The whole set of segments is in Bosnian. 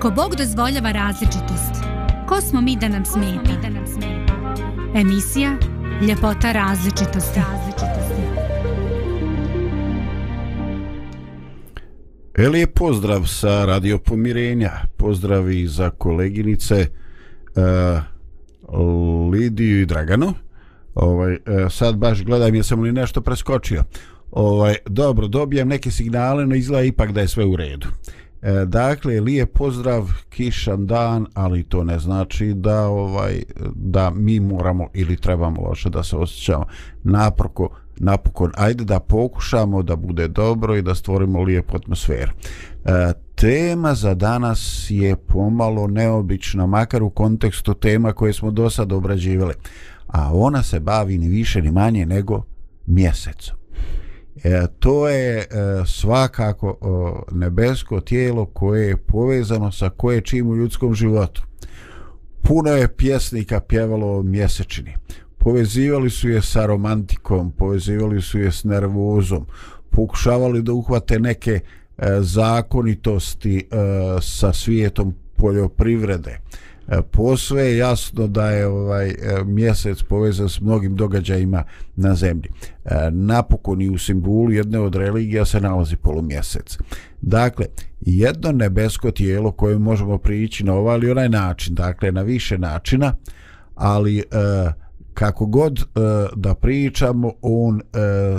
Ako Bog dozvoljava različitost, ko smo mi da nam smeta? Emisija Ljepota različitosti. Eli je pozdrav sa Radio Pomirenja. Pozdrav i za koleginice uh, Lidiju i Dragano. Ovaj, uh, sad baš gledam jesam li nešto preskočio. Ovaj, dobro, dobijem neke signale, no izgleda ipak da je sve u redu. E, dakle, lijep pozdrav, kišan dan, ali to ne znači da ovaj da mi moramo ili trebamo loše da se osjećamo naproko, napokon. Ajde da pokušamo da bude dobro i da stvorimo lijepu atmosferu. E, tema za danas je pomalo neobična, makar u kontekstu tema koje smo do sad obrađivali. A ona se bavi ni više ni manje nego mjesecom. E, to je e, svakako o, nebesko tijelo koje je povezano sa koje čim u ljudskom životu. Puno je pjesnika pjevalo o mjesečini. Povezivali su je sa romantikom, povezivali su je s nervozom, pokušavali da uhvate neke e, zakonitosti e, sa svijetom poljoprivrede. E, E, posve je jasno da je ovaj e, mjesec povezan s mnogim događajima na zemlji. E, napokon i u simbolu jedne od religija se nalazi polumjesec. Dakle, jedno nebesko tijelo koje možemo prići na ovaj ili onaj način, dakle na više načina, ali kako god da pričamo, on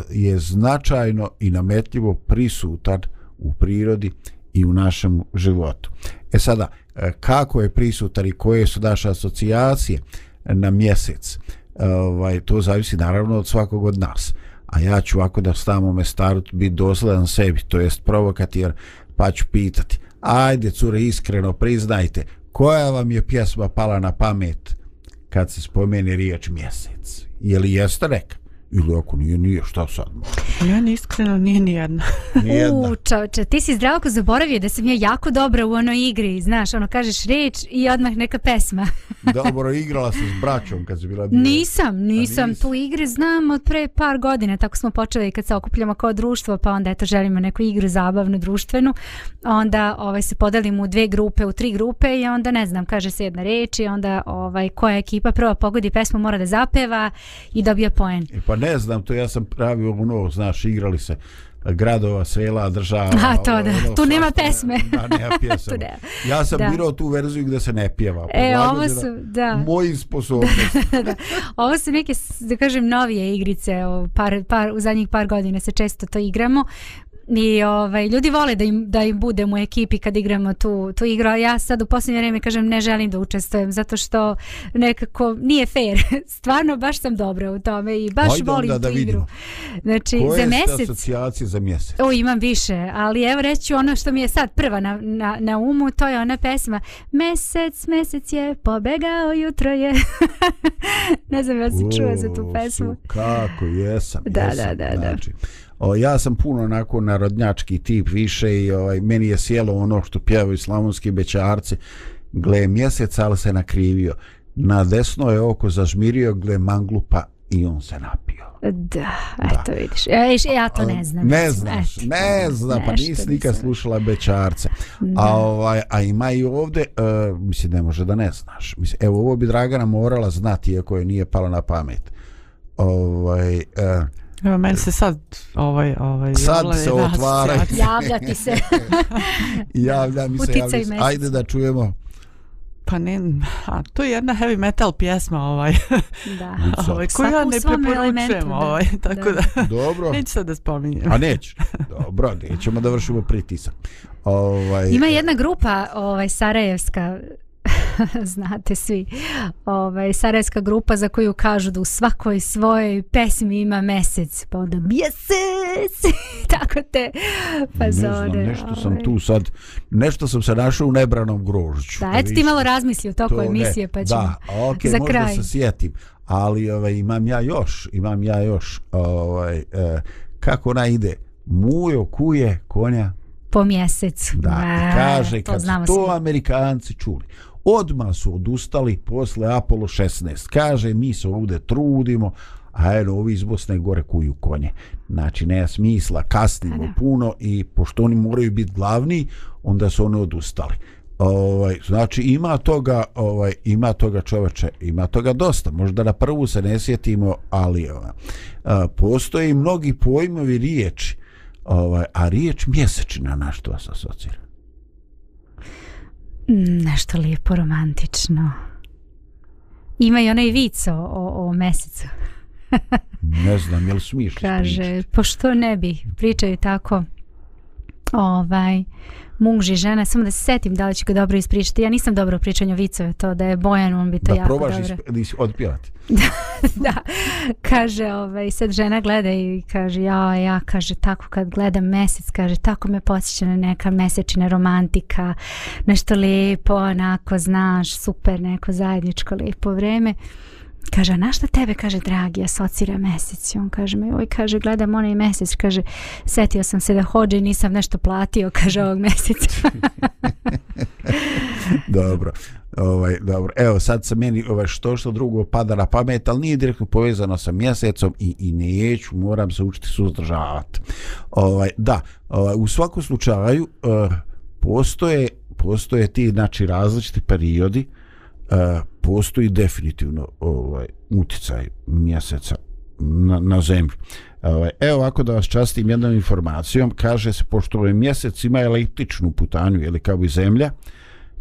je značajno i nametljivo prisutan u prirodi i u našem životu. E sada, e, kako je prisutan i koje su naše asocijacije na mjesec? E, ovaj, to zavisi naravno od svakog od nas. A ja ću ovako da stavamo me starut biti dosledan sebi to jest provokatir pa ću pitati. Ajde cure iskreno priznajte koja vam je pjesma pala na pamet kad se spomeni riječ mjesec? Je li jeste neka ili ako nije, nije, šta sad? Ja ni iskreno nije ni jedna. U, čovječe, ti si zdravko zaboravio da sam ja jako dobra u onoj igri, znaš, ono kažeš reč i odmah neka pesma. Dobro, igrala sam s braćom kad si bila bila. Nisam, nisam, tu igre znam od pre par godina, tako smo počeli kad se okupljamo kao društvo, pa onda eto želimo neku igru zabavnu, društvenu, onda ovaj, se podelimo u dve grupe, u tri grupe i onda ne znam, kaže se jedna reč i onda ovaj, koja ekipa prva pogodi pesmu mora da zapeva i dobije poen. E pa ne znam, to ja sam pravio ono, znaš, igrali se gradova, sela, država. A to da, ono, tu nema pesme. Da, nema pjesama. nema. Ja sam da. birao tu verziju gdje se ne pjeva. E, ovo su, da. Moji sposobnosti. da. Ovo su neke, da kažem, novije igrice, par, par, u zadnjih par godina se često to igramo. I ovaj, ljudi vole da im, da im budem u ekipi kad igramo tu, tu igru, a ja sad u posljednje vrijeme kažem ne želim da učestvujem zato što nekako nije fair. Stvarno baš sam dobra u tome i baš Ajde volim da, da tu igru. Znači, Koje za mjesec... asocijacije za mjesec? O, imam više, ali evo reći ono što mi je sad prva na, na, na umu, to je ona pesma Mesec, mesec je pobegao, jutro je. ne znam, ja si čuo za tu pesmu. Su, kako, jesam, da, jesam. Da, da, da, znači, O, ja sam puno onako narodnjački tip više i ovaj, meni je sjelo ono što pjevaju slavonski bečarci. Gle mjesec, ali se nakrivio. Na desno je oko zažmirio, gle manglupa i on se napio. Da, eto vidiš. Ja, ja to ne znam. Ne znaš, eto, ne znam, pa nisi nikad slušala bečarce. Da. A, ovaj, a ima i ovde, uh, mislim, ne može da ne znaš. Mislim, evo, ovo bi Dragana morala znati, iako je nije palo na pamet. Ovaj, uh, Evo, meni se sad ovaj, ovaj, sad se otvara. Javlja ti se. javlja mi se, javlja se. Ajde da čujemo. Pa ne, a, to je jedna heavy metal pjesma ovaj. Da. ovaj, koju ja ne preporučujem ovaj, tako da. da. Dobro. Neću sad da spominjem. A neću. Dobro, nećemo da vršimo pritisak. Ovaj, Ima jedna grupa ovaj, Sarajevska znate svi. Ovaj, sarajska grupa za koju kažu da u svakoj svojoj pesmi ima mesec pa onda mjesec! Tako te fazone ne znam, nešto sam ovaj. tu sad nešto sam se našao u nebranom grožđu da, eto ti malo razmisli o toko emisije pa ćemo da, okay, za možda kraj. se sjetim ali ovaj, imam ja još imam ja još ovaj, eh, kako ona ide? Mujo kuje konja. Po mjesecu da, A, kaže to kad su to svi. amerikanci čuli odma su odustali posle Apollo 16. Kaže, mi se ovdje trudimo, a eno, ovi iz Bosne gore kuju konje. Znači, nema smisla, kasnimo puno i pošto oni moraju biti glavni, onda su oni odustali. Ovaj, znači ima toga, ovaj, ima toga čoveče, ima toga dosta. Možda na prvu se ne sjetimo, ali ova, a, postoje i mnogi pojmovi riječi, ovaj, a riječ mjesečina na što vas asocira? Mm, Nešto lijepo romantično. Ima i onaj vic o, o, o mesecu. Ne znam, jel smiješ Kaže, pošto ne bi, pričaju tako ovaj, muž i žena, samo da se setim da li će ga dobro ispričati. Ja nisam dobro u pričanju vicove, to da je Bojan, on bi to da jako probaš dobro. isp... odpjevati. da, kaže, ovaj, sad žena gleda i kaže, ja, ja, kaže, tako kad gledam mesec, kaže, tako me posjeća na neka mesečina romantika, nešto lijepo, onako, znaš, super, neko zajedničko lijepo vreme. Kaže, a na šta tebe, kaže, dragi, asocira mesec? I on kaže, me, oj, kaže, gledam onaj mesec, kaže, setio sam se da hođe i nisam nešto platio, kaže, ovog meseca. dobro. Ovaj, dobro. Evo sad se meni ovaj, što što drugo pada na pamet, ali nije direktno povezano sa mjesecom i, i neću, moram se učiti suzdržavati. Ovaj, da, ovaj, u svakom slučaju uh, postoje, postoje ti znači, različiti periodi, uh, postoji definitivno ovaj, uticaj mjeseca na, na zemlju. Ovaj, evo ovako da vas častim jednom informacijom, kaže se, pošto ovaj mjesec ima električnu putanju, ili kao i zemlja,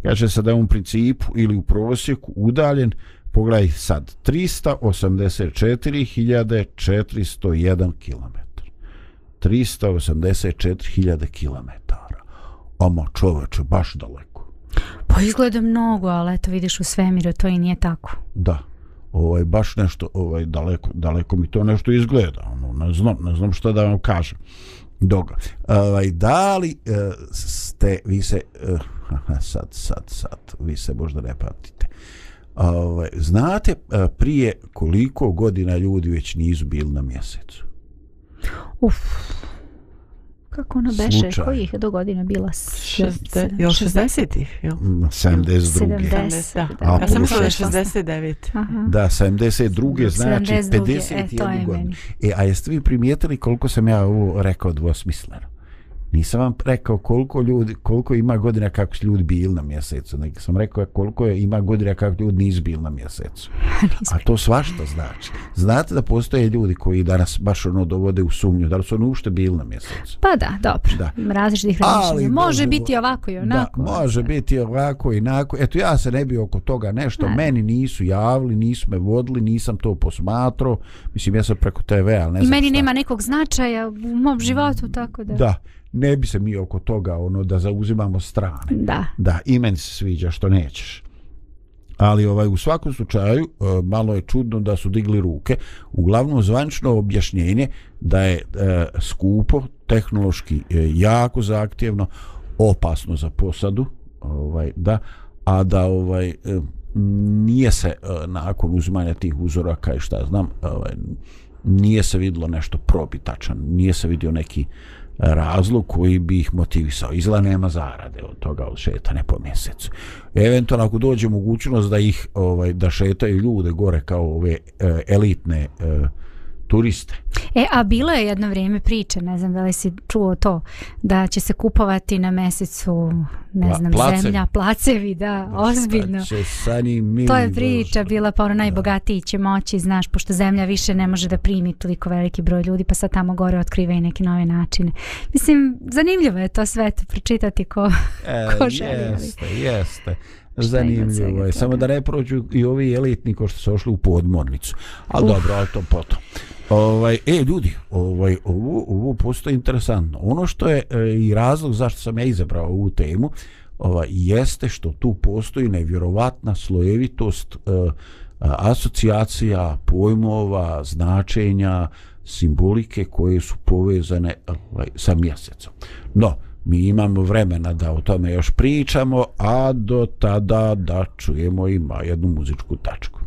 kaže se da je u principu ili u prosjeku udaljen pogledaj sad 384.401 km 384.000 km Oma čoveče, baš daleko. Pa izgleda mnogo, ali eto vidiš u svemiru, to i nije tako. Da. Ovaj baš nešto ovaj daleko daleko mi to nešto izgleda ono ne znam ne znam šta da vam kažem dobro ovaj da li uh, ste vi se uh, sad sad sad vi se možda ne pamtite ovaj znate uh, prije koliko godina ljudi već nisu bili na mjesecu Uf. Kako ono beše? Slučaj. Kojih je do godina bila? Šezde, jel 60-ih? Jel? 72. 70. Da. A, Ja sam mislila da je pošto- 69. Aha. Da, 72. znači 72., 51 e, to je godinu. meni. E, a jeste vi primijetili koliko sam ja ovo rekao dvosmisleno? Nisam vam rekao koliko ljudi, koliko ima godina kako su ljudi bili na mjesecu, nego sam rekao koliko je, ima godina kako ljudi nisu bili na mjesecu. A to svašta znači. Znate da postoje ljudi koji danas baš ono dovode u sumnju, da li su oni ušte bili na mjesecu? Pa da, dobro. Da. Različitih razmišljanja. Može Bože, biti ovako i onako. Da, može biti ovako i onako. Eto, ja se ne bi oko toga nešto, Ne. meni nisu javili, nisu me vodili, nisam to posmatrao. Mislim, ja sam preko TV, ali ne I znam meni šta. nema nekog značaja u mom životu, tako da. Da, ne bi se mi oko toga ono da zauzimamo strane. Da. Da, i meni se sviđa što nećeš. Ali ovaj u svakom slučaju e, malo je čudno da su digli ruke. Uglavnom zvanično objašnjenje da je e, skupo, tehnološki e, jako zahtjevno, opasno za posadu, ovaj da a da ovaj e, nije se e, nakon uzimanja tih uzoraka i šta znam, ovaj nije se vidjelo nešto probitačan, nije se vidio neki razlog koji bi ih motivisao. Izla nema zarade od toga od šetane po mjesecu. Eventualno ako dođe mogućnost da ih ovaj da šetaju ljude gore kao ove e, elitne e, turiste. E, a bilo je jedno vrijeme priče, ne znam da li si čuo to, da će se kupovati na mesecu, ne Pla- znam, placevi. zemlja, placevi, da, ozbiljno. To je priča bila, pa ono najbogatiji će moći, znaš, pošto zemlja više ne može da primi toliko veliki broj ljudi, pa sad tamo gore otkriva i neke nove načine. Mislim, zanimljivo je to sve to pročitati ko... E, Ko želi, ali- jeste, jeste. Zanimljivo je. Samo da ne prođu i ovi elitni ko što su ošli u podmornicu. Ali dobro, ali to potom. Ovaj, e, ljudi, ovaj, ovo, ovo postoje interesantno. Ono što je e, i razlog zašto sam ja izabrao ovu temu, ovaj, jeste što tu postoji nevjerovatna slojevitost e, asocijacija, pojmova, značenja, simbolike koje su povezane ovaj, sa mjesecom. No, mi imamo vremena da o tome još pričamo, a do tada da čujemo ima jednu muzičku tačku.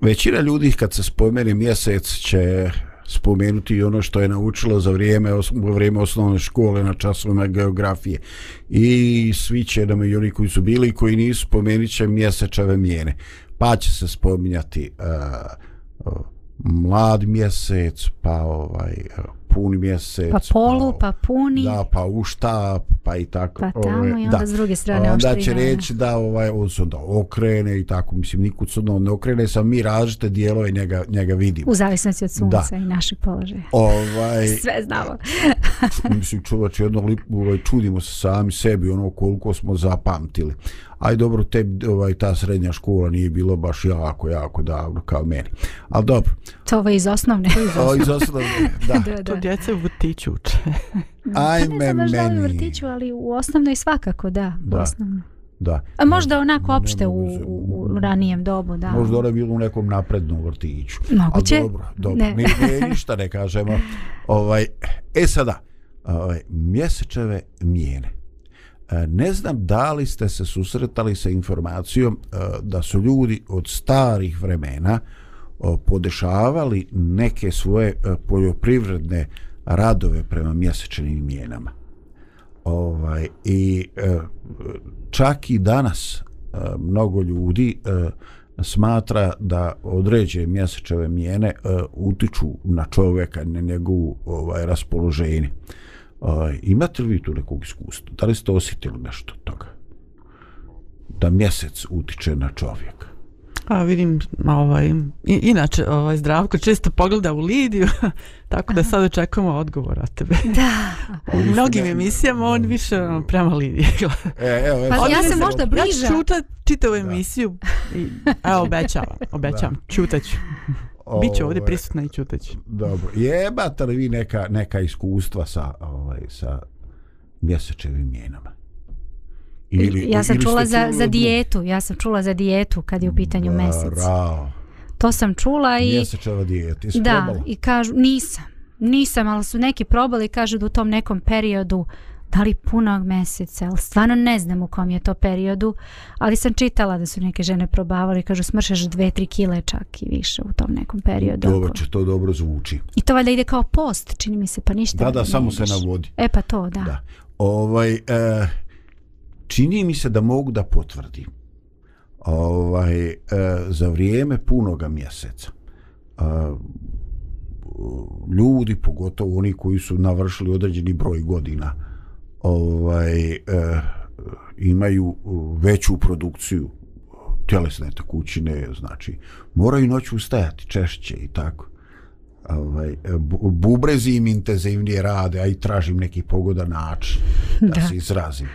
Većina ljudi kad se spomeni mjesec će spomenuti ono što je naučilo za vrijeme u vrijeme osnovne škole na časovima geografije. I svi će nam i oni koji su bili i koji nisu spomenut će mjesečeve mjene pa će se spominjati uh, uh, mlad mjesec pa ovaj puni mjesec. Pa polu, pa, pa puni. Da, pa ušta, pa i tako. Pa tamo ovaj, i onda da. s druge strane Onda će reći da ovaj, on se onda okrene i tako. Mislim, nikud se ne okrene, sam mi različite dijelove njega, njega vidimo. U zavisnosti od sunca da. i naših položaja. Ovaj, Sve znamo. mislim, čuvač, jedno lipu, ovaj, čudimo se sami sebi, ono koliko smo zapamtili aj dobro te ovaj ta srednja škola nije bilo baš jako jako davno kao meni al dobro to ovo iz osnovne o iz osnovne da, da, da. to djeca u vrtiću uče ajme pa ne meni u vrtiću ali u osnovnoj svakako da, da. u osnovnoj Da. A možda onako opšte u, u, u ranijem dobu, da. Možda ona je bilo u nekom naprednom vrtiću. Moguće. A dobro, dobro. Ne. Ne, ne, ništa ne kažemo. Ovaj, e sada, ovaj, mjesečeve mijene. E, ne znam da li ste se susretali sa informacijom e, da su ljudi od starih vremena podešavali neke svoje e, poljoprivredne radove prema mjesečnim mjenama. Ovaj, I e, čak i danas e, mnogo ljudi smatra da određe mjesečeve mjene utiču na čovjeka, na njegovu ovaj, raspoloženje. Imate li vi tu nekog iskustva? Da li ste osjetili nešto od toga? Da mjesec utiče na čovjeka? A vidim, ovaj, inače, ovaj, Zdravko često pogleda u Lidiju, tako da sad očekujemo odgovor od tebe. Da. U mnogim emisijama on više ono, prema Lidiji. e, evo, evo. Pa ja sam možda bliža. Ja ću čutat čitavu emisiju i evo, obećavam, obećavam, čutaću. Biće ovdje prisutna i čutać. Dobro. Jebate li vi neka, neka iskustva sa, ovaj, sa mjesečevim mjenama? Ili, ja sam čula za, za dijetu. Ja sam čula za dijetu kad je u pitanju Bravo. mjesec. To sam čula i... Mjesečeva dijeta. Jesi da, probala? i kažu, nisam. Nisam, ali su neki probali i kažu da u tom nekom periodu da li punog mjeseca, ali stvarno ne znam u kom je to periodu, ali sam čitala da su neke žene probavali, kažu smršeš dve, tri kile čak i više u tom nekom periodu. Dobro, će to dobro zvuči. I to valjda ide kao post, čini mi se, pa ništa. Da, da, samo se navodi. E pa to, da. da. Ovaj, e, čini mi se da mogu da potvrdim ovaj, e, za vrijeme punoga mjeseca e, ljudi, pogotovo oni koji su navršili određeni broj godina, ovaj e, imaju veću produkciju tjelesne tekućine, znači moraju noću ustajati češće i tako. Ovaj, bu- bubrezi im intenzivnije rade, a i tražim neki pogodan način da, Da. se izrazim.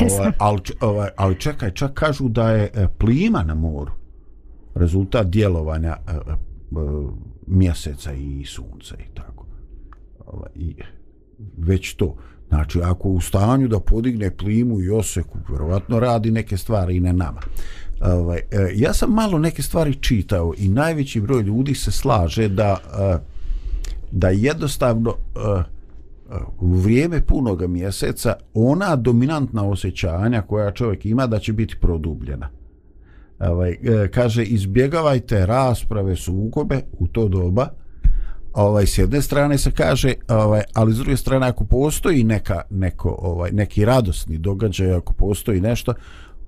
Ne Ovaj, ali, ovaj, ali čekaj, čak kažu da je e, plima na moru rezultat djelovanja e, e, mjeseca i sunca i tako. Ovaj, i već to. Znači, ako u stanju da podigne plimu i oseku, vjerovatno radi neke stvari i na nama. Ovaj, e, ja sam malo neke stvari čitao i najveći broj ljudi se slaže da e, da jednostavno e, u vrijeme punog mjeseca ona dominantna osjećanja koja čovjek ima da će biti produbljena. Ovaj, e, kaže, izbjegavajte rasprave, sukobe u to doba, ovaj s jedne strane se kaže ovaj ali s druge strane ako postoji neka neko ovaj neki radosni događaj ako postoji nešto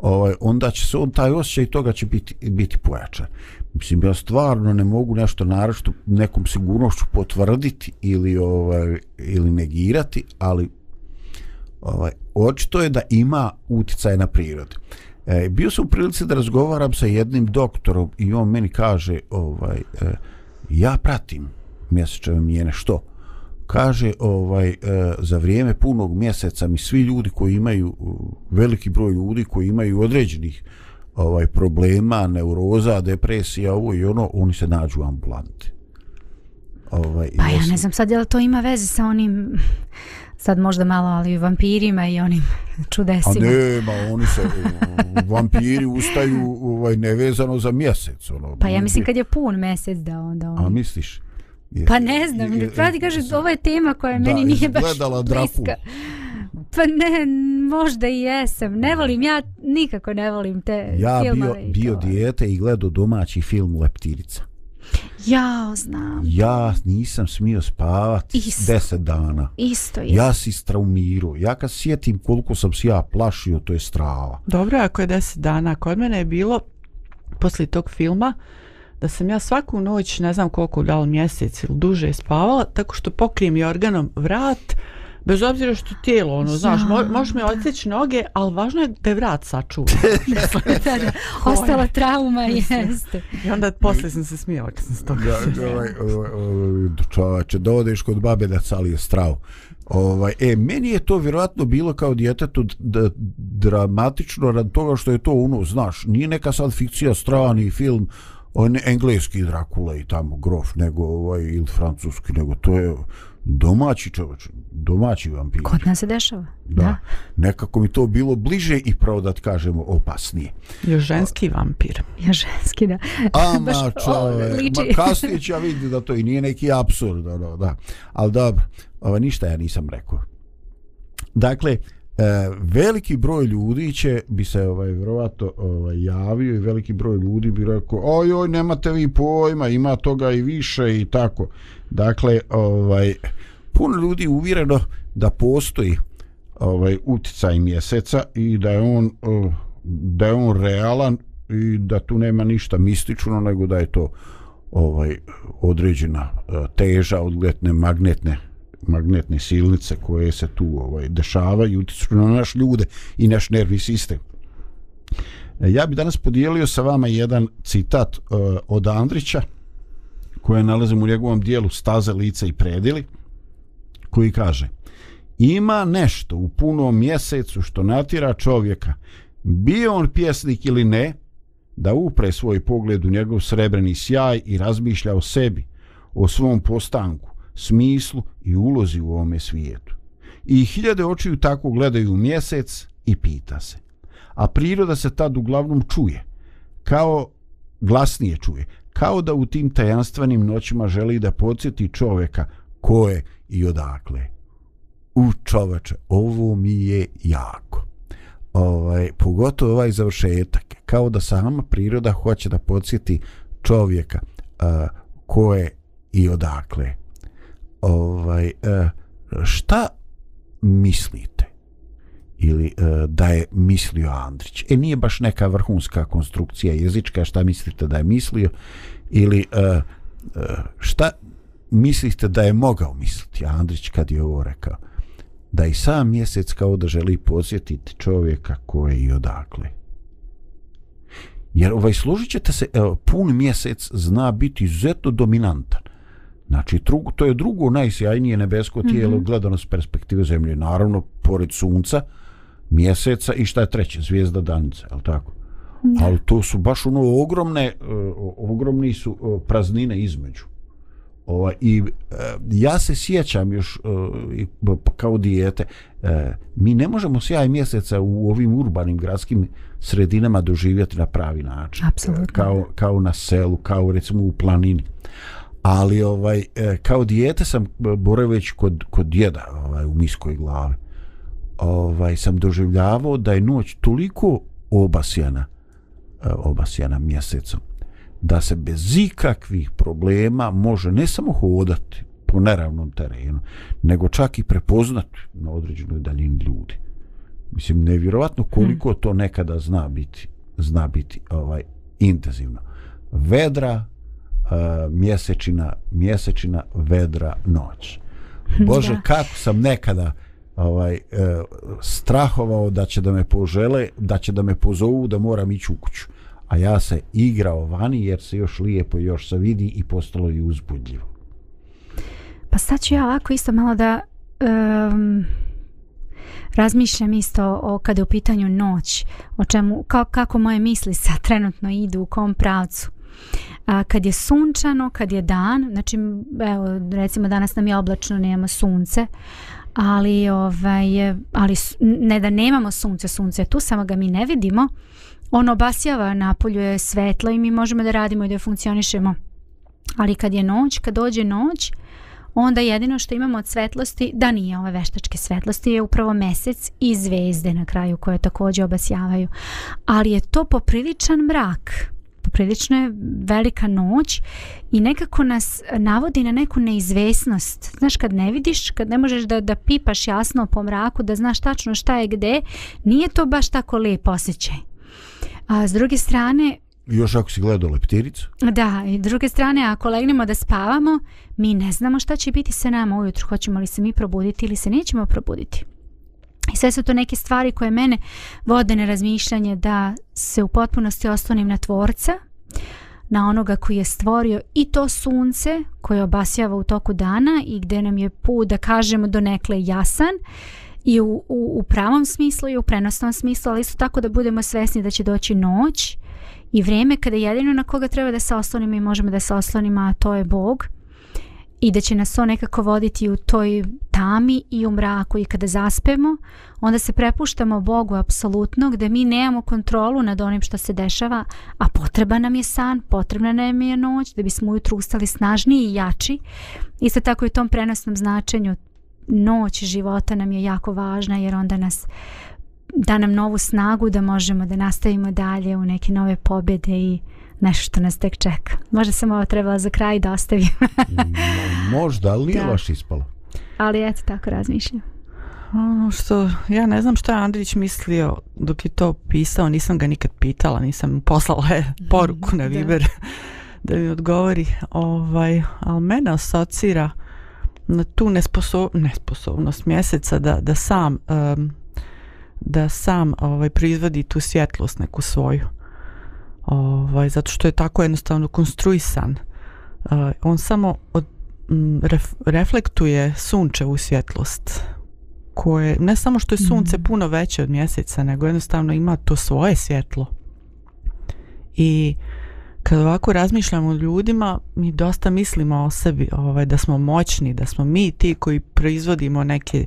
ovaj onda će se on taj osjećaj toga će biti biti pojačan. Mislim ja stvarno ne mogu nešto naročito nekom sigurnošću potvrditi ili ovaj ili negirati ali ovaj očito je da ima uticaj na prirodu E, bio sam u prilici da razgovaram sa jednim doktorom i on meni kaže ovaj e, ja pratim mjesečeve mijene. Što? Kaže ovaj e, za vrijeme punog mjeseca mi svi ljudi koji imaju veliki broj ljudi koji imaju određenih ovaj problema, neuroza, depresija, ovo i ono, oni se nađu u ambulanti. Ovaj, Pa ja ne znam sad je li to ima veze sa onim sad možda malo ali vampirima i onim A čudesima. nema, oni se vampiri ustaju ovaj nevezano za mjesec, ono. Pa ja mislim kad je pun mjesec da onda A oni... misliš? Je- Pa ne znam, je- ti kaže, ovo je tema koja Da, meni nije baš bliska. Pa ne, možda i jesam. Ne volim, ja nikako ne volim te Ja bio, filmove. i bio to. dijete i gledao domaći film Leptirica. Jao, znam. Ja nisam smio spavati Isto. deset dana. Isto je. Ja si straumirao. Ja kad sjetim koliko sam se ja plašio, to je strava. Dobro, ako je 10 dana, kod mene je bilo poslije tog filma da sam ja svaku noć, ne znam koliko, da li mjesec ili duže spavala, tako što pokrijem i organom vrat, bez obzira što tijelo, ono, znaš, mo, možeš me odseći noge, ali važno je da je vrat sačuvan. da, da. Ostala trauma jeste. I onda poslije sam se smijala kad sam se toga Da, ovaj, ovaj, ovaj, čovače, dovodiš kod babe da cali je strav. Ovaj, e, meni je to vjerojatno bilo kao djetetu dramatično rad toga što je to ono, znaš, nije neka sad fikcija strani film, on engleski Drakula i tamo grof, nego ovaj, ili francuski, nego to je domaći čovječ, domaći vampir. Kod nas se dešava. Da. Da. Nekako mi to bilo bliže i pravo da ti kažemo opasnije. Još ženski vampir. Ja ženski, da. A, ma čove, ma kasnije ću ja vidjeti da to i nije neki absurd, ono, da. Ali dobro, ovo, ništa ja nisam rekao. Dakle, e, veliki broj ljudi će bi se ovaj vjerovatno ovaj javio i veliki broj ljudi bi rekao oj oj nemate vi pojma ima toga i više i tako. Dakle ovaj puno ljudi uvjereno da postoji ovaj uticaj mjeseca i da je on da je on realan i da tu nema ništa mistično nego da je to ovaj određena e, teža odletne magnetne magnetne silnice koje se tu ovaj dešavaju utiču na naš ljude i naš nervni sistem. E, ja bi danas podijelio sa vama jedan citat uh, od Andrića koje nalazim u njegovom dijelu Staze, lica i predili koji kaže Ima nešto u punom mjesecu što natira čovjeka, bio on pjesnik ili ne, da upre svoj pogled u njegov srebrni sjaj i razmišlja o sebi, o svom postanku, smislu i ulozi u ovome svijetu. I hiljade očiju tako gledaju u mjesec i pita se. A priroda se tad uglavnom čuje, kao glasnije čuje, kao da u tim tajanstvenim noćima želi da podsjeti čovjeka ko je i odakle. U čoveče, ovo mi je jako. Ovaj, pogotovo ovaj završetak, kao da sama priroda hoće da podsjeti čovjeka uh, ko je i odakle. Ovaj, e, šta mislite? ili e, da je mislio Andrić. E nije baš neka vrhunska konstrukcija jezička, šta mislite da je mislio ili e, šta mislite da je mogao misliti Andrić kad je ovo rekao. da i sam mjesec kao da želi posjetiti čovjeka koje i odakle. Jer ovaj služit ćete se, evo, pun mjesec zna biti izuzetno dominantan. Znači, drugo, to je drugo najsjajnije nebesko tijelo mm -hmm. gledano s perspektive zemlje. Naravno, pored sunca, mjeseca i šta je treće, zvijezda danica, je li tako? Da. Ali to su baš ono ogromne, uh, ogromni su uh, praznine između. Ova, I uh, ja se sjećam još uh, kao dijete, uh, mi ne možemo sjaj mjeseca u ovim urbanim gradskim sredinama doživjeti na pravi način. Apsolutno. Kao, kao na selu, kao recimo u planini. Ali ovaj kao dijete sam boreveć kod, kod djeda ovaj, u miskoj glavi. Ovaj, sam doživljavao da je noć toliko obasjana obasjana mjesecom da se bez ikakvih problema može ne samo hodati po neravnom terenu, nego čak i prepoznati na određenoj daljini ljudi. Mislim, nevjerovatno koliko hmm. to nekada zna biti, zna biti ovaj intenzivno. Vedra, mjesečina, mjesečina, vedra, noć. Bože, da. kako sam nekada ovaj uh, strahovao da će da me požele, da će da me pozovu da moram ići u kuću a ja se igrao vani jer se još lijepo još se vidi i postalo i uzbudljivo. Pa sad ću ja ovako isto malo da um, razmišljam isto o kada je u pitanju noć, o čemu, ka, kako moje misli sad trenutno idu u kom pravcu. A, kad je sunčano, kad je dan, znači evo, recimo danas nam je oblačno, nemamo sunce, ali, ovaj, ali ne da nemamo sunce, sunce tu, samo ga mi ne vidimo, Ono obasjava napolju je svetlo i mi možemo da radimo i da funkcionišemo. Ali kad je noć, kad dođe noć onda jedino što imamo od svetlosti da nije ove veštačke svetlosti je upravo mesec i zvezde na kraju koje također obasjavaju. Ali je to popriličan mrak poprilično je velika noć i nekako nas navodi na neku neizvesnost. Znaš, kad ne vidiš, kad ne možeš da, da pipaš jasno po mraku, da znaš tačno šta je gde, nije to baš tako lijep osjećaj. A s druge strane... Još ako si gledao leptiricu? Da, i s druge strane, ako legnemo da spavamo, mi ne znamo šta će biti sa nama ujutru. Hoćemo li se mi probuditi ili se nećemo probuditi. I sve su to neke stvari koje mene vode na razmišljanje da se u potpunosti oslonim na tvorca, na onoga koji je stvorio i to sunce koje obasjava u toku dana i gde nam je put da kažemo donekle jasan i u, u, u pravom smislu i u prenosnom smislu, ali isto tako da budemo svesni da će doći noć i vrijeme kada jedino na koga treba da se oslonimo i možemo da se oslonimo, a to je Bog i da će nas on nekako voditi u toj tami i u mraku i kada zaspemo, onda se prepuštamo Bogu apsolutno gde mi nemamo kontrolu nad onim što se dešava, a potreba nam je san, potrebna nam je noć da bismo ujutru ustali snažniji i jači. Isto tako i u tom prenosnom značenju noć života nam je jako važna jer onda nas da nam novu snagu da možemo da nastavimo dalje u neke nove pobjede i nešto što nas tek čeka. Možda sam ovo trebala za kraj da ostavim. Možda, ali nije baš ispalo. Ali eto, tako razmišljam. Ono što, ja ne znam što je Andrić mislio dok je to pisao, nisam ga nikad pitala, nisam poslala je poruku na Viber da. da mi odgovori, ovaj, ali mene asocira na tu nesposob, nesposobnost mjeseca da, da sam um, da sam ovaj proizvodi tu svjetlost neku svoju ovaj, zato što je tako jednostavno konstruisan uh, on samo od, m, ref, reflektuje sunčevu svjetlost koje ne samo što je sunce mm. puno veće od mjeseca nego jednostavno ima to svoje svjetlo i uh, kad ovako razmišljamo o ljudima, mi dosta mislimo o sebi, ovaj, da smo moćni, da smo mi ti koji proizvodimo neke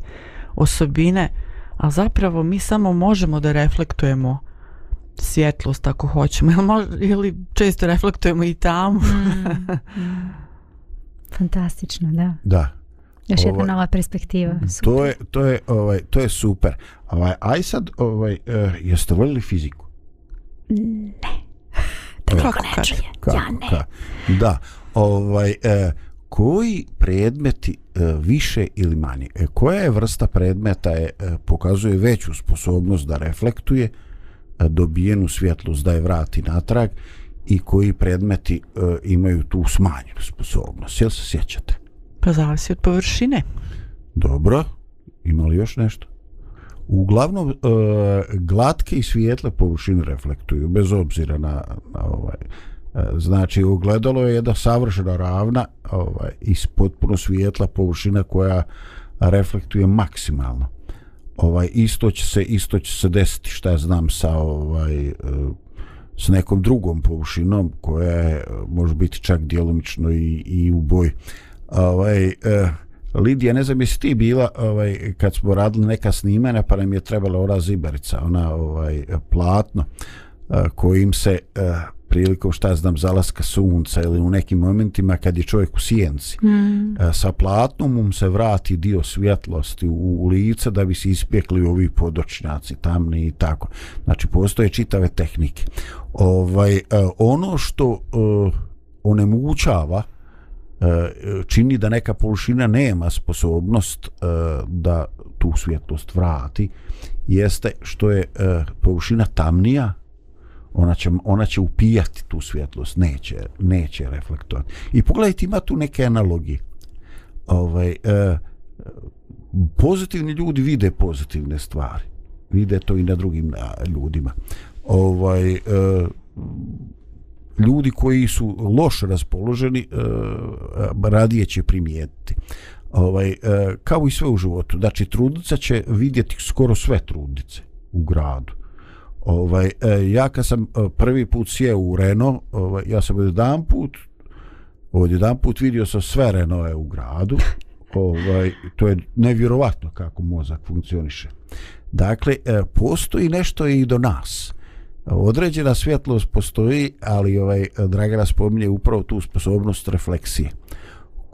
osobine, a zapravo mi samo možemo da reflektujemo svjetlost ako hoćemo, ili, mož, ili često reflektujemo i tamo. mm, mm. Fantastično, da. Da. Još jedna ovaj, nova perspektiva. Super. To je, to je, ovaj, to je super. Ovaj, aj sad, ovaj, uh, jeste voljeli fiziku? Ne da kako ne čuje. Kako, ja ne. Ka, da, ovaj, e, koji predmeti e, više ili manje? E, koja je vrsta predmeta je, e, pokazuje veću sposobnost da reflektuje e, dobijenu svjetlost da je vrati natrag i koji predmeti e, imaju tu smanjenu sposobnost? Jel se sjećate? Pa zavisi od površine. Dobro. Ima li još nešto? Uglavnom, e, glatke i svijetle površine reflektuju, bez obzira na, na ovaj, e, znači ogledalo je jedna savršena ravna ovaj, i potpuno svijetla površina koja reflektuje maksimalno. Ovaj, isto će se isto će se desiti šta ja znam sa ovaj, e, s nekom drugom površinom koja je, e, može biti čak djelomično i, i u boj. Ovaj, eh, Lidija, ne znam jesi ti bila ovaj, kad smo radili neka snimanja pa nam je trebala ora zibarica, ona ovaj, platno e, kojim se eh, prilikom šta znam zalaska sunca ili u nekim momentima kad je čovjek u sjenci mm. eh, sa platnom mu se vrati dio svjetlosti u, u lice da bi se ispjekli ovi podočnjaci tamni i tako. Znači postoje čitave tehnike. Ovaj, eh, ono što eh, onemogućava E, čini da neka površina nema sposobnost e, da tu svjetlost vrati jeste što je e, površina tamnija ona će, ona će upijati tu svjetlost neće, neće reflektovati. I pogledajte ima tu neke analogije. Ovaj, e, pozitivni ljudi vide pozitivne stvari. Vide to i na drugim ljudima. Ovaj e, ljudi koji su loše raspoloženi e, radije će primijetiti. Ovaj, e, kao i sve u životu. Znači trudnica će vidjeti skoro sve trudnice u gradu ovaj, e, ja kad sam e, prvi put sjeo u Reno ovaj, ja sam jedan put od jedan put vidio sam sve Renault'e u gradu. Ovaj, to je nevjerovatno kako mozak funkcioniše. Dakle e, postoji nešto i do nas. Određena svjetlost postoji, ali ovaj Dragana spominje upravo tu sposobnost refleksije.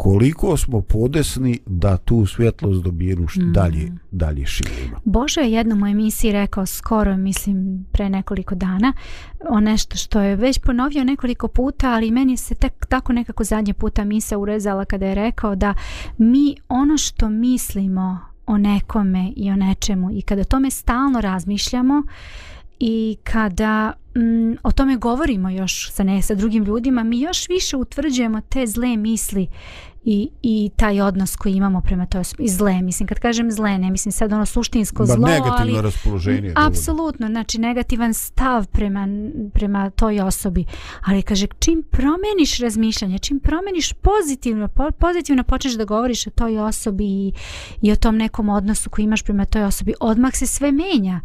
Koliko smo podesni da tu svjetlost dobijenu mm. dalje, dalje širimo. Bože je jednom u emisiji rekao skoro, mislim, pre nekoliko dana, o nešto što je već ponovio nekoliko puta, ali meni se tek tako nekako zadnje puta mi se urezala kada je rekao da mi ono što mislimo o nekome i o nečemu i kada tome stalno razmišljamo, uh, i kada mm, o tome govorimo još sa ne sa drugim ljudima mi još više utvrđujemo te zle misli i, i taj odnos koji imamo prema toj i zle mislim kad kažem zle ne mislim sad ono suštinsko ba, zlo negativno ali raspoloženje apsolutno znači negativan stav prema prema toj osobi. Ali kaže čim promeniš razmišljanje čim promeniš pozitivno po, pozitivno počneš da govoriš o toj osobi i, i o tom nekom odnosu koji imaš prema toj osobi odmah se sve menja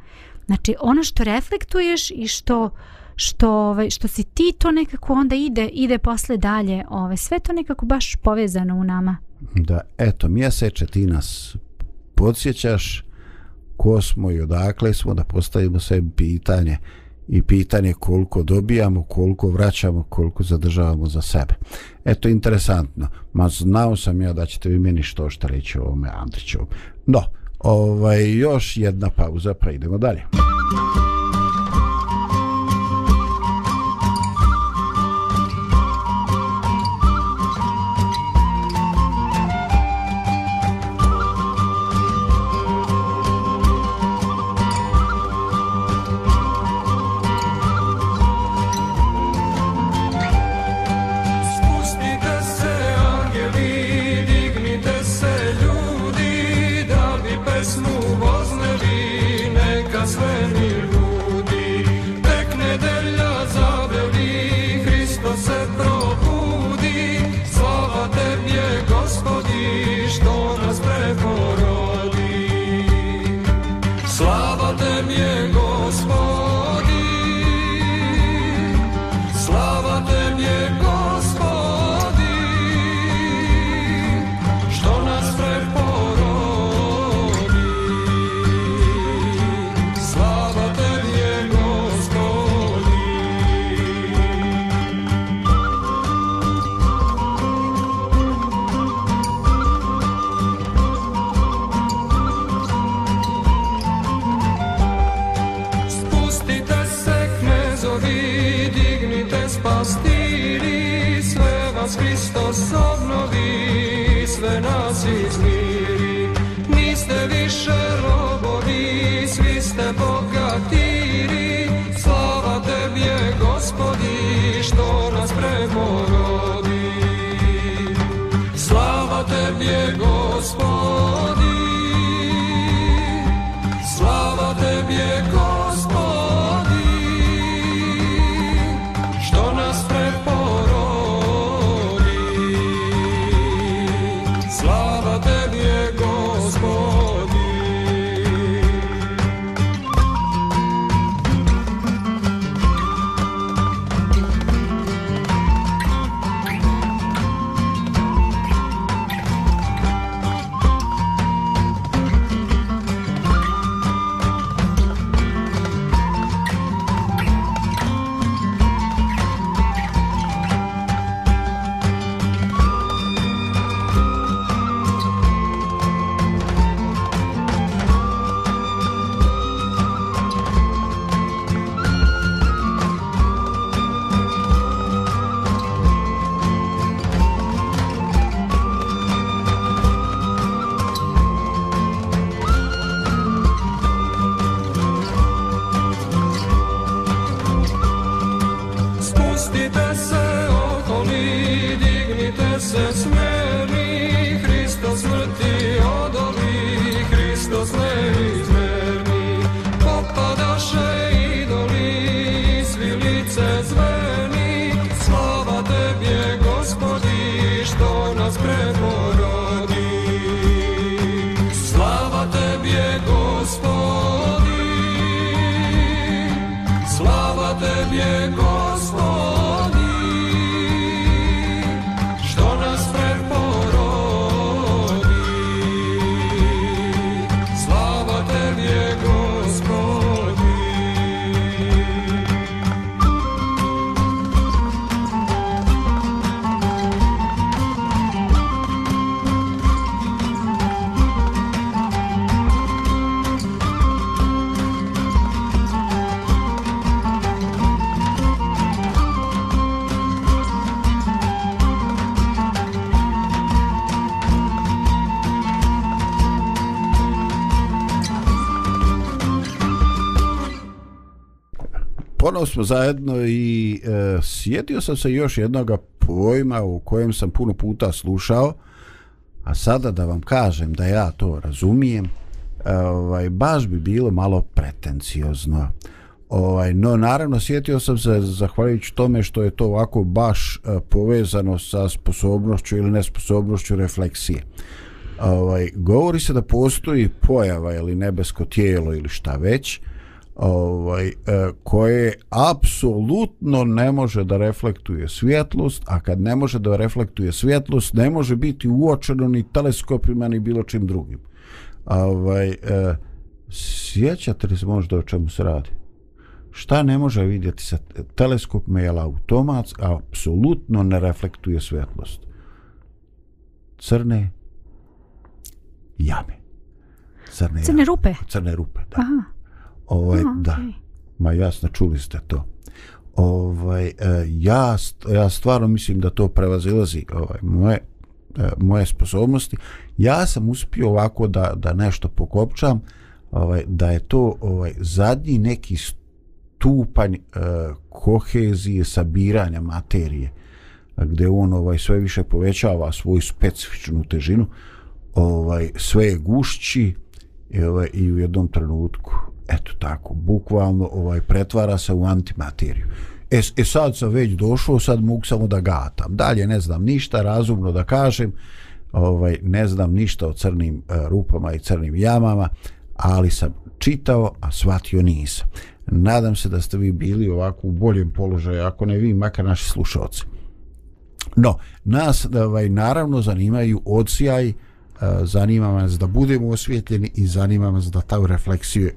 Znači ono što reflektuješ i što što ovaj što si ti to nekako onda ide ide posle dalje, ovaj sve to nekako baš povezano u nama. Da, eto, mjeseče ti nas podsjećaš ko smo i odakle smo da postavimo sebi pitanje i pitanje koliko dobijamo, koliko vraćamo, koliko zadržavamo za sebe. Eto, interesantno. Ma znao sam ja da ćete vi meni što što reći o ovome Andriću. No, ovaj, još jedna pauza pa idemo dalje. Ponovo smo zajedno i e, sjetio sam se još jednog pojma u kojem sam puno puta slušao, a sada da vam kažem da ja to razumijem, e, ovaj, baš bi bilo malo pretenciozno. Ovaj, no, naravno, sjetio sam se zahvaljujući tome što je to ovako baš e, povezano sa sposobnošću ili nesposobnošću refleksije. Ovaj, govori se da postoji pojava ili nebesko tijelo ili šta već, ovaj, e, koje apsolutno ne može da reflektuje svjetlost, a kad ne može da reflektuje svjetlost, ne može biti uočeno ni teleskopima ni bilo čim drugim. Ovaj, e, sjećate li se možda o čemu se radi? Šta ne može vidjeti sa teleskopima, jer automat apsolutno ne reflektuje svjetlost? Crne jame. Crne, crne rupe? Crne rupe, da. Aha. Ovaj, oh, da. Okay. Ma jasno, čuli ste to. Ovaj, e, ja, ja stvarno mislim da to prevazilazi ovaj, moje, e, moje sposobnosti. Ja sam uspio ovako da, da nešto pokopčam, ovaj, da je to ovaj, zadnji neki stupanj e, kohezije sabiranja materije gdje on ovaj sve više povećava svoju specifičnu težinu ovaj sve je gušći i, ovaj, i u jednom trenutku eto tako, bukvalno ovaj pretvara se u antimateriju. E, e sad sam već došao, sad mogu samo da gatam. Dalje ne znam ništa razumno da kažem, ovaj ne znam ništa o crnim uh, rupama i crnim jamama, ali sam čitao, a shvatio nisam. Nadam se da ste vi bili ovako u boljem položaju, ako ne vi, makar naši slušalci. No, nas ovaj, naravno zanimaju odsjaj, e, zanima nas da budemo osvjetljeni i zanima nas da ta refleksiju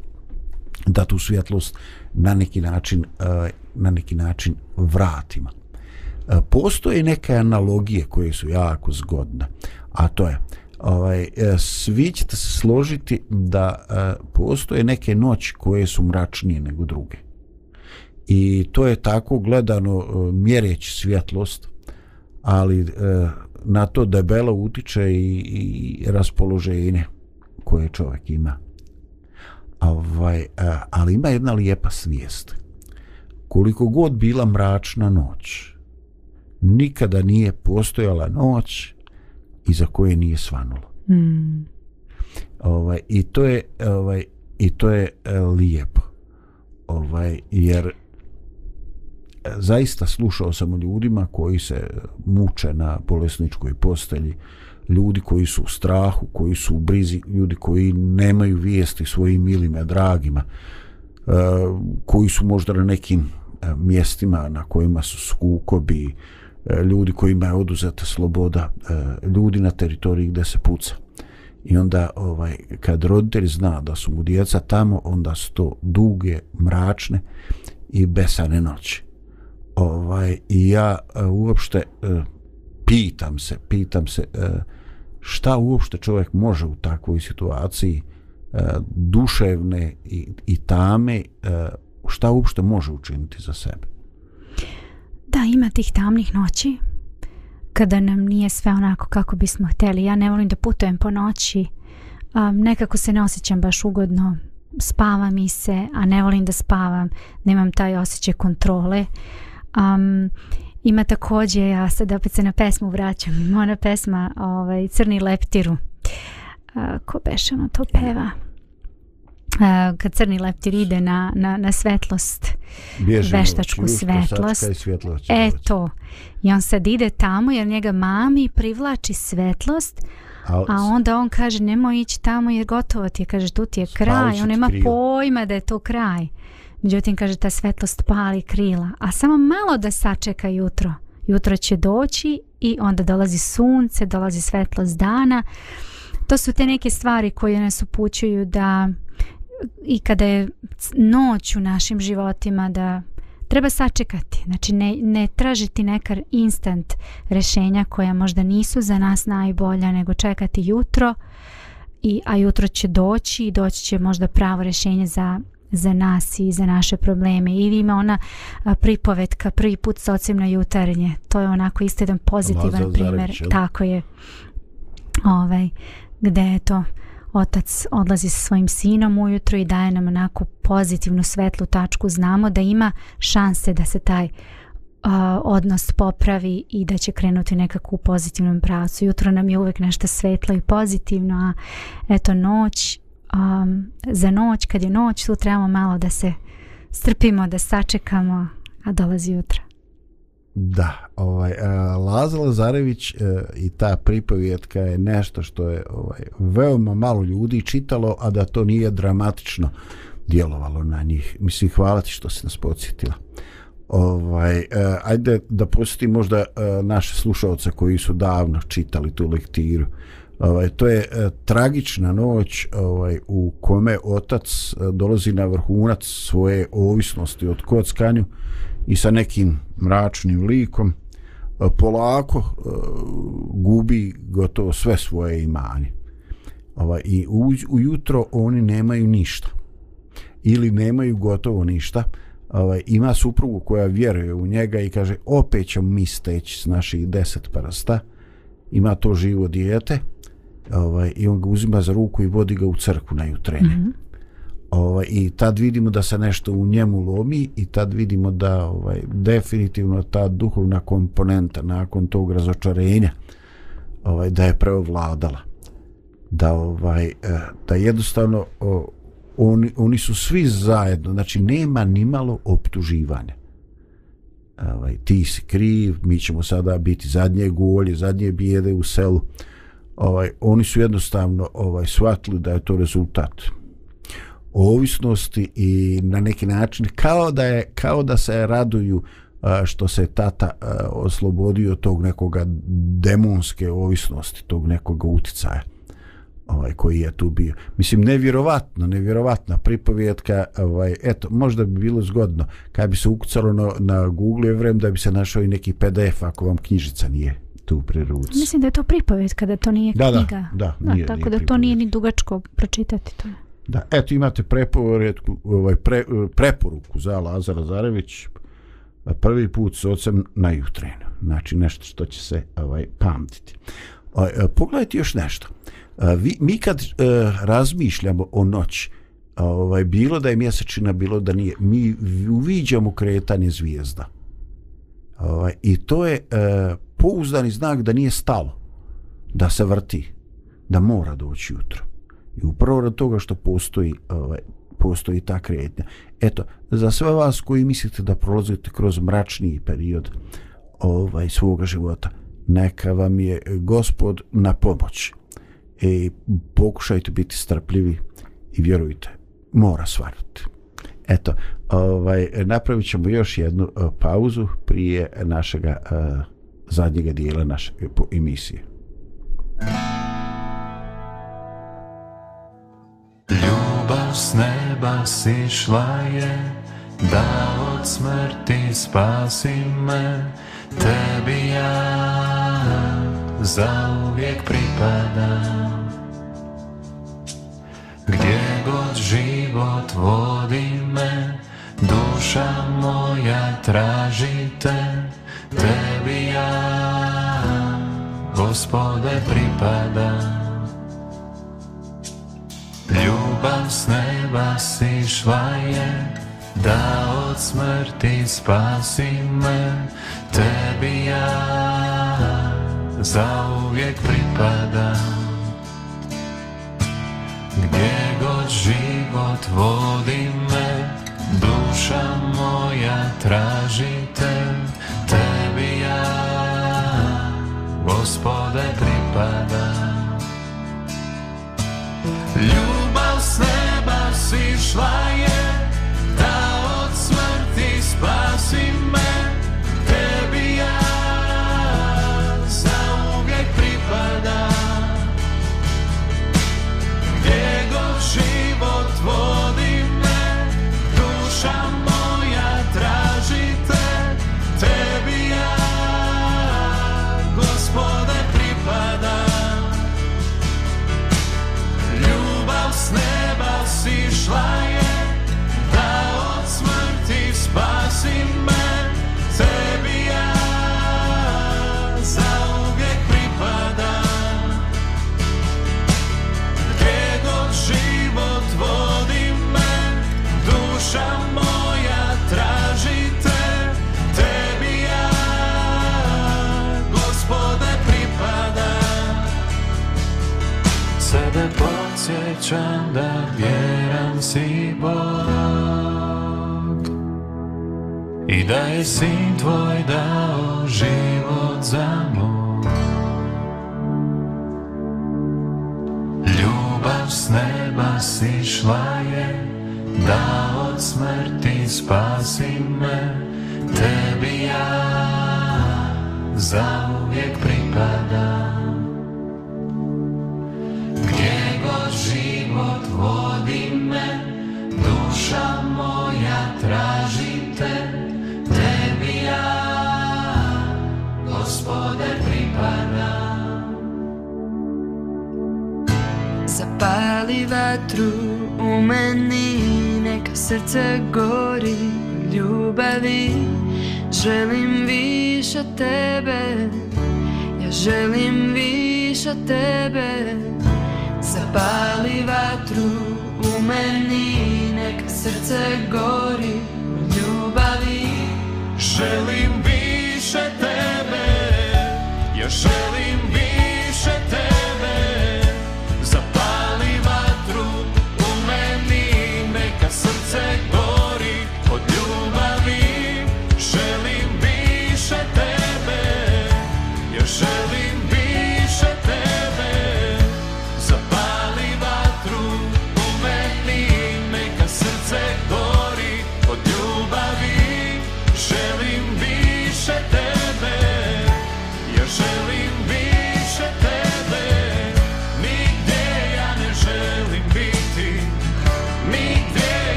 da tu svjetlost na neki način e, na neki način vratimo. E, postoje neke analogije koje su jako zgodne, a to je ovaj, e, svi ćete se složiti da postoje neke noći koje su mračnije nego druge. I to je tako gledano mjereći svjetlost, ali na to debelo utiče i, i raspoloženje koje čovjek ima ovaj, ali ima jedna lijepa svijest. Koliko god bila mračna noć, nikada nije postojala noć iza koje nije svanulo. Mm. Ovaj, I to je ovaj, i to je e, lijepo. Ovaj, jer e, zaista slušao sam o ljudima koji se muče na bolesničkoj postelji, ljudi koji su u strahu, koji su u brizi, ljudi koji nemaju vijesti svojim milima, dragima, e, koji su možda na nekim e, mjestima na kojima su skukobi, e, ljudi kojima je oduzeta sloboda, ljudi na teritoriji gdje se puca. I onda ovaj kad roditelj zna da su mu djeca tamo, onda su to duge, mračne i besane noći. Ovaj, I ja uopšte pitam se, pitam se uh, šta uopšte čovjek može u takvoj situaciji e, duševne i, i tame, e, šta uopšte može učiniti za sebe? Da, ima tih tamnih noći kada nam nije sve onako kako bismo hteli. Ja ne volim da putujem po noći, um, nekako se ne osjećam baš ugodno, spava mi se, a ne volim da spavam, nemam taj osjećaj kontrole. Um, Ima takođe, ja sad opet se na pesmu vraćam, ima ona pesma ovaj, Crni leptiru. A, ko beše ono to peva? A, kad crni leptir ide na, na, na svetlost, Bježi veštačku noć, svetlost. svetlost e to. I on sad ide tamo jer njega mami privlači svetlost, a onda on kaže nemoj ići tamo jer gotovo ti je, kaže tu ti je kraj, on nema pojma da je to kraj. Međutim, kaže, ta svetlost pali krila, a samo malo da sačeka jutro. Jutro će doći i onda dolazi sunce, dolazi svetlost dana. To su te neke stvari koje nas upućuju da i kada je noć u našim životima da treba sačekati. Znači ne, ne tražiti neka instant rešenja koja možda nisu za nas najbolja nego čekati jutro i, a jutro će doći i doći će možda pravo rešenje za za nas i za naše probleme. Ili ima ona pripovetka prvi put s ocem na jutarnje. To je onako isto jedan pozitivan primjer tako je. Ovaj, gde je to otac odlazi sa svojim sinom ujutro i daje nam onako pozitivnu svetlu tačku. Znamo da ima šanse da se taj uh, odnos popravi i da će krenuti nekako u pozitivnom pravcu jutro nam je uvek nešto svetlo i pozitivno a eto noć um, za noć kad je noć tu trebamo malo da se strpimo da sačekamo a dolazi jutra. Da, ovaj, uh, Laza Lazarević uh, i ta pripovjetka je nešto što je ovaj, veoma malo ljudi čitalo, a da to nije dramatično djelovalo na njih. Mislim, hvala ti što si nas podsjetila. Ovaj, uh, ajde da posjetim možda uh, naše slušalce koji su davno čitali tu lektiru. Ovaj, to je e, tragična noć ovaj, u kome otac e, dolazi na vrhunac svoje ovisnosti od kockanju i sa nekim mračnim likom e, polako e, gubi gotovo sve svoje imanje. Ovaj, I ujutro oni nemaju ništa. Ili nemaju gotovo ništa. Ovaj, ima suprugu koja vjeruje u njega i kaže opet ćemo mi steći s naših deset prsta. Ima to živo dijete. Ovaj, I on ga uzima za ruku i vodi ga u crku na jutrene. Mm -hmm ovaj, i tad vidimo da se nešto u njemu lomi i tad vidimo da ovaj, definitivno ta duhovna komponenta nakon tog razočarenja ovaj, da je preovladala da ovaj eh, da jednostavno oni, oni su svi zajedno znači nema ni malo optuživanja ovaj, ti si kriv mi ćemo sada biti zadnje golje zadnje bijede u selu. Ovaj, oni su jednostavno ovaj shvatili da je to rezultat ovisnosti i na neki način kao da je kao da se raduju što se tata oslobodio tog nekoga demonske ovisnosti tog nekog uticaja ovaj koji je tu bio mislim nevjerovatno nevjerovatna pripovjetka ovaj eto možda bi bilo zgodno kad bi se ukucalo na, na Google vrem da bi se našao i neki PDF ako vam knjižica nije tu pri ruci. Mislim da je to pripovjetka, da to nije da, knjiga. Da, da, nije, da, tako nije da to nije ni dugačko pročitati to. Da, eto imate preporuku, ovaj, pre, preporuku za Lazara Zarević prvi put s ocem na jutrenu. Znači nešto što će se ovaj pamtiti. Ovaj, pogledajte još nešto. Vi, mi kad uh, razmišljamo o noći, ovaj, bilo da je mjesečina, bilo da nije, mi uviđamo kretanje zvijezda. Ovaj, I to je uh, pouzdani znak da nije stalo, da se vrti, da mora doći jutro. I upravo rad toga što postoji ovaj, postoji ta kretnja. Eto, za sve vas koji mislite da prolazite kroz mračniji period ovaj svoga života, neka vam je gospod na pomoći E, pokušajte biti strpljivi i vjerujte, mora svariti. Eto, ovaj, napravit ćemo još jednu uh, pauzu prije našega uh, zadnjega dijela naše e, emisije. Ljubav s neba sišla je Da od smrti spasi me Tebi ja zauvijek pripadam Gdje god život vodi me Duša moja traži te Tebi ja Gospode pripadam. Ljubav s neba sišla je Da od smrti spasi me Tebi ja zauvijek pripadam. Gdje god život vodi me Duša moja traži te Tebi ja. Gospode pripadam Ljubav s neba sišla je Da od smrti spasi me. Srce gori ljubavi Želim više tebe Ja želim više tebe. Zapali vatru u meni Neka srce gori ljubavi. Želim više tebe Ja želim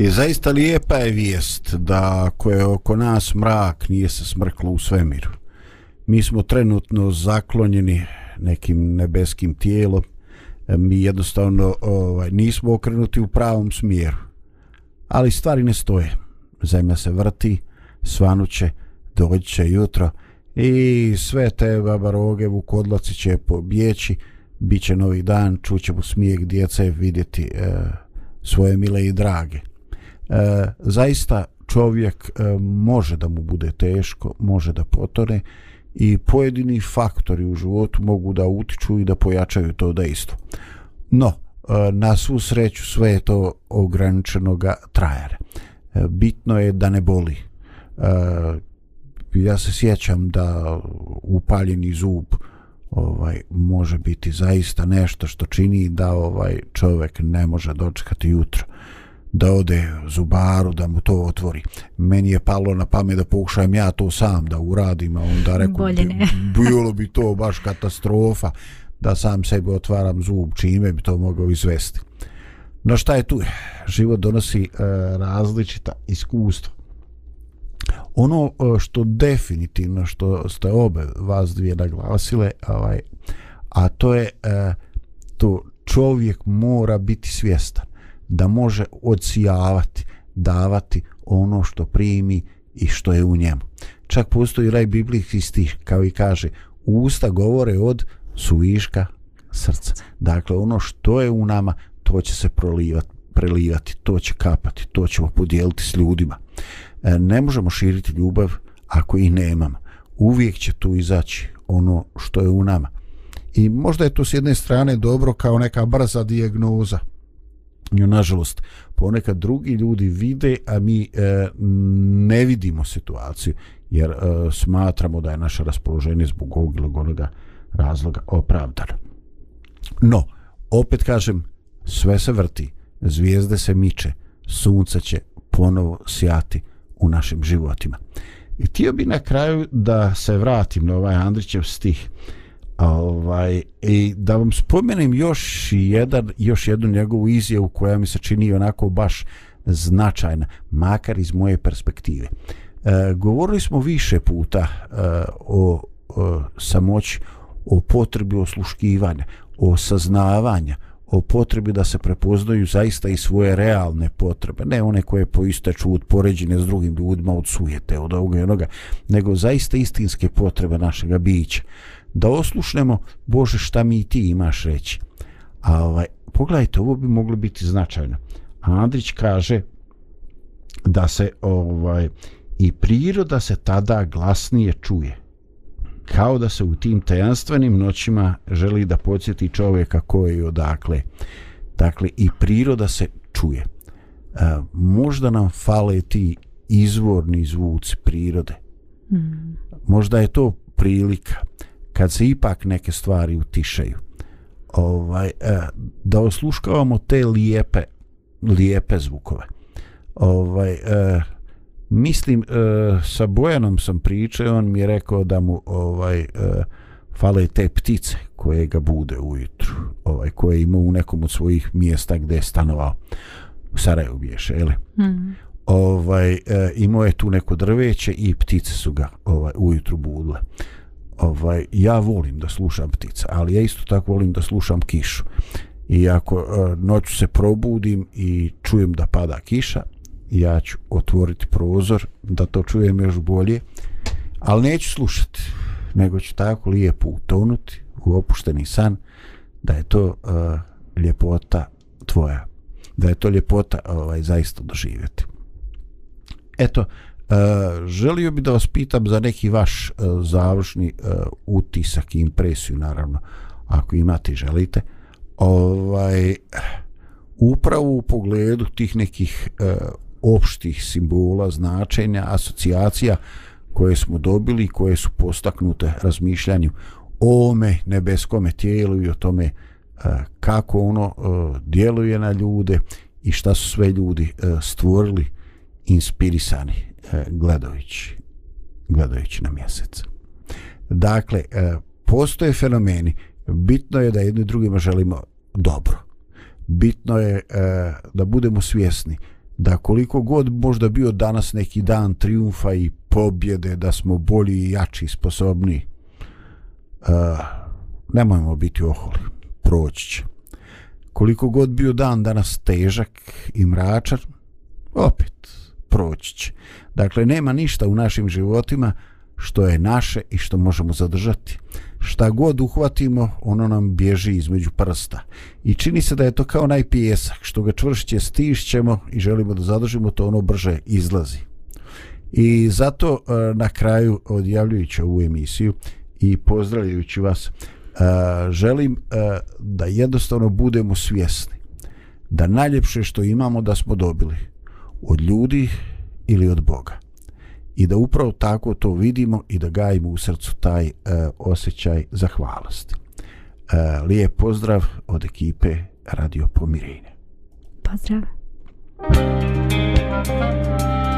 I zaista lijepa je vijest da ako je oko nas mrak nije se smrklo u svemiru. Mi smo trenutno zaklonjeni nekim nebeskim tijelom. E, mi jednostavno ovaj, nismo okrenuti u pravom smjeru. Ali stvari ne stoje. Zemlja se vrti, svanuće, doći će jutro i sve te babaroge vukodlaci će pobjeći, bit će novi dan, čućemo smijeh djece, vidjeti e, svoje mile i drage. E, zaista čovjek e, može da mu bude teško, može da potone i pojedini faktori u životu mogu da utiču i da pojačaju to dejstvo. No, e, na svu sreću sve je to ograničenog trajara. E, bitno je da ne boli. E, ja se sjećam da upaljeni zub ovaj može biti zaista nešto što čini da ovaj čovjek ne može dočekati jutro da ode zubaru da mu to otvori. Meni je palo na pamet da pokušajem ja to sam da uradim, a onda rekao ne. bilo bi to baš katastrofa da sam sebi otvaram zub, čime bi to mogao izvesti. No šta je tu? Život donosi e, različita iskustva. Ono e, što definitivno što ste obe vas dvije naglasile, ovaj, a to je e, to čovjek mora biti svjestan da može odsijavati, davati ono što primi i što je u njemu. Čak postoji raj biblijski stih kao i kaže usta govore od suviška srca. Dakle, ono što je u nama, to će se prolivati, prelivati, to će kapati, to ćemo podijeliti s ljudima. E, ne možemo širiti ljubav ako i nemamo. Uvijek će tu izaći ono što je u nama. I možda je to s jedne strane dobro kao neka brza dijagnoza nju nažalost, ponekad drugi ljudi vide, a mi e, ne vidimo situaciju, jer e, smatramo da je naše raspoloženje zbog ovog ili onoga razloga opravdano. No, opet kažem, sve se vrti, zvijezde se miče, sunce će ponovo sjati u našim životima. I htio bi na kraju da se vratim na ovaj Andrićev stih ovaj, i da vam spomenem još jedan, još jednu njegovu izjavu koja mi se čini onako baš značajna, makar iz moje perspektive. E, govorili smo više puta e, o, o samoći, o potrebi osluškivanja, o saznavanja, o potrebi da se prepoznaju zaista i svoje realne potrebe, ne one koje poistaču od poređene s drugim ljudima, od sujete, od ovoga i onoga, nego zaista istinske potrebe našega bića. Da oslušnemo, Bože, šta mi i ti imaš reći. A ovaj, pogledajte, ovo bi moglo biti značajno. Andrić kaže da se ovaj i priroda se tada glasnije čuje kao da se u tim tajanstvenim noćima želi da podsjeti čovjeka koji je odakle. Dakle, i priroda se čuje. E, možda nam fale ti izvorni zvuci prirode. Mm. Možda je to prilika kad se ipak neke stvari utišaju. Ovaj, e, da osluškavamo te lijepe, lijepe zvukove. Ovaj, e, mislim uh, sa Bojanom sam pričao on mi je rekao da mu ovaj fale te ptice koje ga bude ujutru ovaj koje ima u nekom od svojih mjesta gdje je stanovao u Sarajevu biješe ele mm. ovaj uh, imao je tu neko drveće i ptice su ga ovaj ujutru budile ovaj ja volim da slušam ptice ali ja isto tako volim da slušam kišu. I ako uh, noću se probudim i čujem da pada kiša ja ću otvoriti prozor da to čujem još bolje ali neću slušati nego ću tako lijepo utonuti u opušteni san da je to uh, ljepota tvoja. Da je to ljepota ovaj, zaista doživjeti. Eto uh, želio bi da vas pitam za neki vaš uh, završni uh, utisak i impresiju naravno ako imate i želite. Ovaj upravo u pogledu tih nekih uh, opštih simbola, značenja, asocijacija koje smo dobili, koje su postaknute razmišljanju o ome nebeskome tijelu i o tome e, kako ono e, djeluje na ljude i šta su sve ljudi e, stvorili inspirisani. E, gledajući gledajući na mjesec. Dakle, e, postoje fenomeni, bitno je da jedni drugima želimo dobro. Bitno je e, da budemo svjesni da koliko god možda bio danas neki dan triumfa i pobjede, da smo bolji i jači i sposobni, nemojmo biti oholi, proći će. Koliko god bio dan danas težak i mračan, opet proći će. Dakle, nema ništa u našim životima što je naše i što možemo zadržati šta god uhvatimo, ono nam bježi između prsta. I čini se da je to kao najpijesak, što ga čvršće stišćemo i želimo da zadržimo, to ono brže izlazi. I zato e, na kraju odjavljujući ovu emisiju i pozdravljajući vas, e, želim e, da jednostavno budemo svjesni da najljepše što imamo da smo dobili od ljudi ili od Boga i da upravo tako to vidimo i da gajimo u srcu taj e, osjećaj zahvalosti. E, lijep pozdrav od ekipe Radio Pomirenje. Pozdrav. Pozdrav.